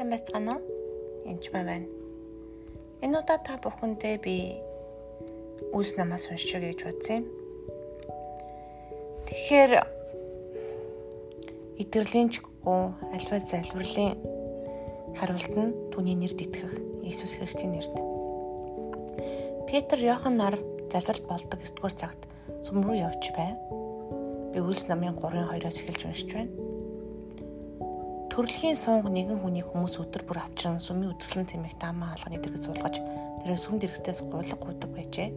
Сайн байцгаана уу? Энд ч байна. Энэ удаа та бүхэндээ би үс намаас уншиж гэж бодсон юм. Тэгэхээр идэвхлийн ч гоо альва залбирлын хариулт нь түүний нэрд итгэх Иесус Христийн нэрд. Петр Йохан нар залбирт болдог 9 дугаар цагт сүм рүү явж бай. Би үлс намын 3-2-оос эхэлж уншиж байна Төрөлхийн сунг нэгэн хүний хүмүүс өдөр бүр авчран сүмийн үдгсэлэн тэмэх таамаа хаалганы дэргэд суулгаж тэр сүм дэргэстээс гуйлга гуйдаг байжээ.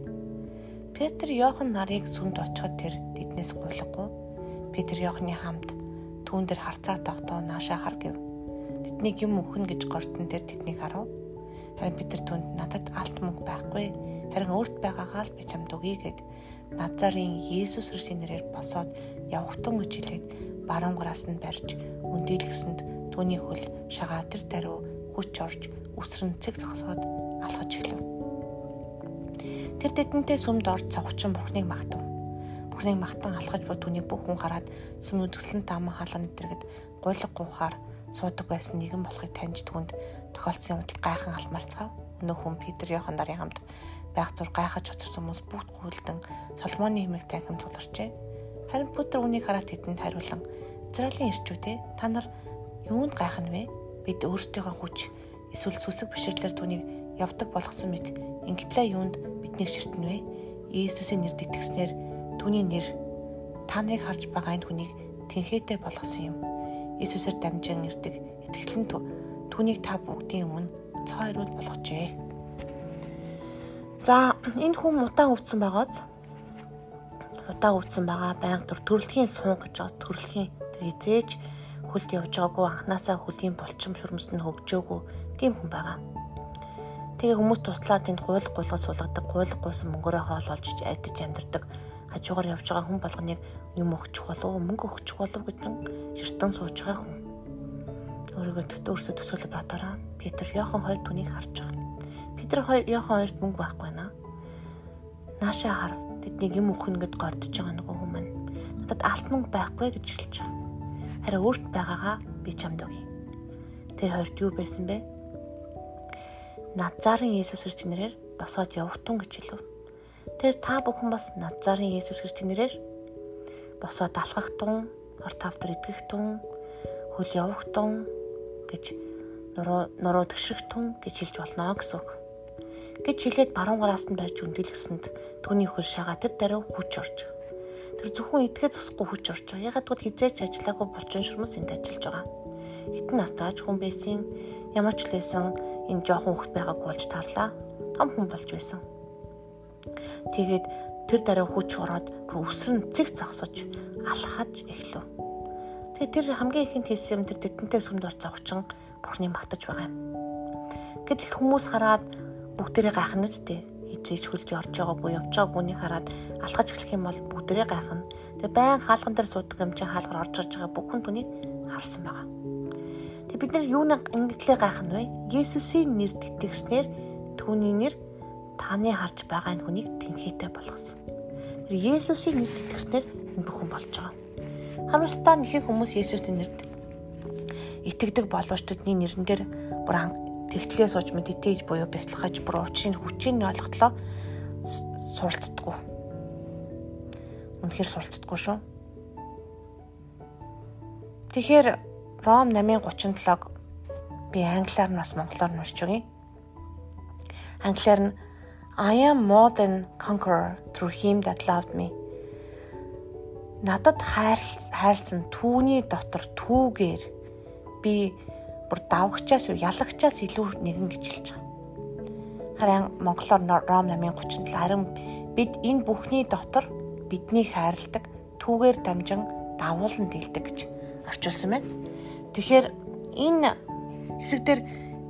Петр Йохан нарыг сүмд очиход тэр тэднээс гуйлгагүй. Петр Йоханы хамт түүн дээр харцаа тогтоо наашаа хар гэв. Тэднийг юм өхнө гэж гортон тэр тэднийг харав. Харин Петр түнд надад алт мөнгө байхгүй. Харин өөрт байгаагаа л би чамд өгье гэд Назарын Есүс Христосийн нэрээр босоод явахтун гэж хэлээд баруунгараас нь барьж үндийлгэсэнд түүний хөл шагаатар даруй хүч орж үсрэн цэг зогсоод алхаж эхлэв. Тэр тэдэнтэй сүмд орж цавхчин бурхныг магтав. Бурхныг магтан алхаж буй түүний бүх хүн хараад сүм үдгслэн таман хаалганы дэргэд гуйлга гуйхаар суудаг байсан нэгэн болохыг таньж түнд тохиолдсон юмд гайхан алмарцгаав. Өнөө хүн Питер Йохан нарын хамт байх зур гайхаж очирсан хүмүүс бүгд гүйлдэн Соломоны хэмээх танхим тулгарчээ. Харин Петр үнийг хараад тэдэнд хариулан Израилийн ирчүүдээ та нар юунд гайхна вэ? Бид өөрсдийнхөө хүч эсвэл сүсэг бишрлэр түүнийг явдаг болгосон мэт ингэтлээ юунд биднийг ширтэн вэ? Иесусийн нэрд итгэснээр түүний нэр та нарыг харж байгаа энэ хүнийг тэнхээтэй болгосон юм. Иесусээр дамжин ирдэг итгэлэн түүнийг та бүгдийн өмнө цайрууд болгожээ. За энэ хүн удаан өвдсөн байгааз удаан өвдсөн байгаа байнга төр төрөлхийн суун гэж бас төрөлхийн Тэр эзээж хөлд явж байгаагүй анханасаа хөлийн болчим шүрмэс нь хөгжөөгүй тийм хүн байгаа. Тэгээ хүмүүс туслаад тэнд гуйл гуйлгаж суулгадаг, гуйл гуйсан мөнгөөрөө хоол олж айдаж амьдардаг. Хажуугаар явж байгаа хүн болгоныг юм өгчих болов мөнгө өгчих болов гэж ширтэн сууж байгаа хүн. Өөрийгөө төстөө өөрсдөө төсөөлөж бодороо. Петр Йохан хоёр түүнийг харж байгаа. Петр Йохан хоёрт мөнгө байхгүй наа. Наашаа хар тэднийг юм өгөх нэгэд гордож байгаа нөгөө хүмүүс. Надад алт мөнгө байхгүй гэж хэлж байгаа харин өөрт байгаагаа би чамд өгье. Тэр хоёрт юу байсан бэ? Назарын Есүс Христосийн нэрээр босоод явтун гэж хэлв. Тэр та бүхэн бас Назарын Есүс Христосийн нэрээр босоод алхахтун, хор тавтар итгэхтун, хөл явахтун гэж нуруу нуруу төшрөхтун гэж хэлж болно гэсэн үг. Гэж хэлээд баруун гараас нь барьж үндэлгэсэнд түүний хөл шагаа тэр даруй хүч орж Тэр зөвхөн идэхээ зогсохгүй хүч орж. Ягаад гэвэл хизээч ажиллаагүй булчин шүрмэс энд ажиллаж байгаа. Хитэн настааж хүн байсан. Ямар ч лээсэн энэ жоохон хөлт байгааг болж тарлаа. Том хүн болж байсан. Тэгээд тэр дараа хүч ороод бүр өсрөн цэг зогсож алхаж эхлэв. Тэгээд тэр хамгийн ихэнд хийсэн юм тэр тэтэнтэй сүмд орц авчин бурхны магтаж байгаа юм. Гэтэл хүмүүс хараад бүгдээрээ гайхна үстэй хизээж хөлж орж байгаагүй явж байгаагүйнийг хараад алхаж эхлэх юм бол бүгдээ гайхна. Тэгээ байн хаалган дээр суудаг юм чинь хаалгаар орж ирж байгаа бүхэн түүнийг харсан байгаа. Тэгээ бид нар юунаг ингэтлээ гайхна вэ? Есүсийн нэрд итгэснээр түүний нэр таны харж байгаа энэ хүнийг тэнхээтэй болгосон. Тэр Есүсийн нэрд итгэснээр энэ бүхэн болж байгаа. Хамралтаа нэхэх хүмүүс Есүсийн нэрд итгэдэг боловч тэдний нэрэн дээр бүр тэгтлээ сууж мэдтээж буюу бяцлахаж бүр учрын хүчийг нь олголоо суралцдаггүй. Үнэхээр суралцдаггүй шүү. Тэгэхээр Ром 8:37-г би англиар нас монголоор нь уншиж өгье. Англиар нь I am more than conqueror through him that loved me. Надад хайрлсан түүний дотор түүгээр би бүр давгчаас ялагчаас илүү нэгэн гэж хэлж байгаа. Харин монголоор Ром 8:37 харин бид энэ бүхний дотор биднийг хайрладаг түүгээр дамжин давуулан дэлдэг гэж орчуулсан байна. Тэгэхээр энэ хэсэгдэр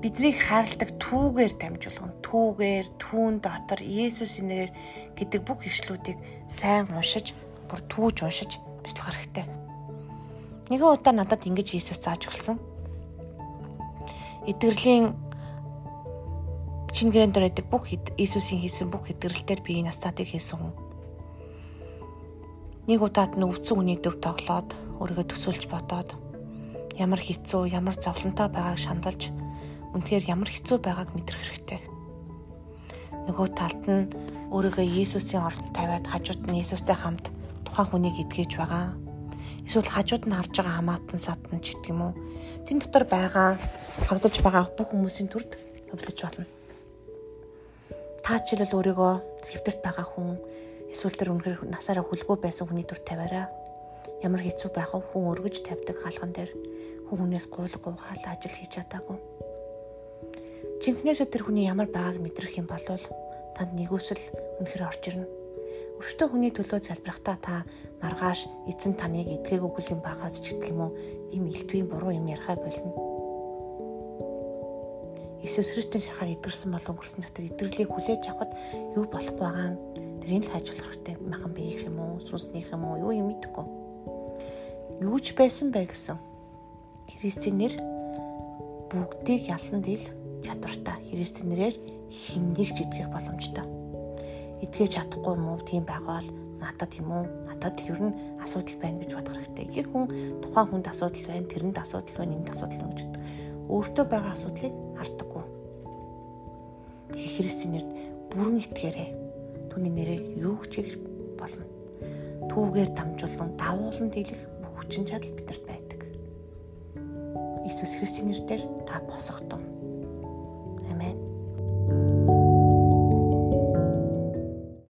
биднийг хайрладаг түүгээр дамжуулган түүгээр түүн дотор Есүсийн нэрээр гэдэг бүх ишлүүдийг сайн уншиж бүр түүж уншиж бяцлах хэрэгтэй. Нэгэн удаа надад ингэж Есүс зааж өгсөн эдгэрлийн шинэ гэрэн дээр байдаг бүх Иесусийн хийсэн бүх эдгэрэлтээр би энэ настатыг хийсэн хүн. Нэг удаад нь өвцөн үний дөр тоглоод өөрийгөө төсөөлж бодоод ямар хэцүү, ямар зовлонтой байгааг шандалж үнэхээр ямар хэцүү байгааг мэдрэх хэрэгтэй. Нөгөө талд нь өөрийгөө Иесусийн орнд тавиад хажууд нь Иесустэй хамт тухайн хүнийг эдгэж байгаа. Эсвэл хажууд нь харж байгаа хамаатан садан ч гэдэг юм уу. Тэн дотор байгаа хавдаж байгаа бүх хүмүүсийн төрд хөвлөж болно. Та жишээлбэл өөрийгөө хэвдэрт байгаа хүн эсвэл тэр үнэхээр насаараа хүлгүү байсан хүний дүр тавиараа ямар хэцүү байх вэ хүн өргөж тавьдаг хаалган дээр хүн хүнээс гуйлга угаал ажил хийж чадаагүй. Жинхнээсээ тэр хүний ямар байгааг мэдрэх юм бол танд нэгүсэл үнэхээр орж ирнэ. Өвчтөн хүний төлөө залбирахтаа та маргааш эзэн таныг эдгээггүй юм багаас ч гэдэг юм уу ийм илтвийн буруу юм ярихаа болно Иесус Христийн шахаар идэрсэн бол өнгөрсөн цагтаа идэрлийг хүлээж авахд юу болохгүй байгаа нь тэрийг л хайжуулах хэрэгтэй. Махан биеих юм уу, сүнснийх юм уу, юу юм мэдэхгүй. Юу ч байсан бай гэсэн. Христийн нэр бүгдийг ялан дийл чадвартай. Христийн нэрээр хиннийг ч итгэх боломжтой. Итгэж чадахгүй юм уу? Тийм байгаал надад юм уу? Надад ер нь асуудал байна гэж бодох хэрэгтэй. Их хүн тухайн хүнд асуудал байна, тэрэнд асуудал байна, энд асуудал байна гэж боддог. Өөртөө байгаа асуудлыг хардаггүй. Христийн нэрд бүрэн итгээрэй. Түүний нэрээр юу ч хийж болно. Түүгээр дамжуулан давуулан дийлэх бүх хүчин чадал бидэрт байдаг. Иесус Христийн нэрээр та босготон. Амен.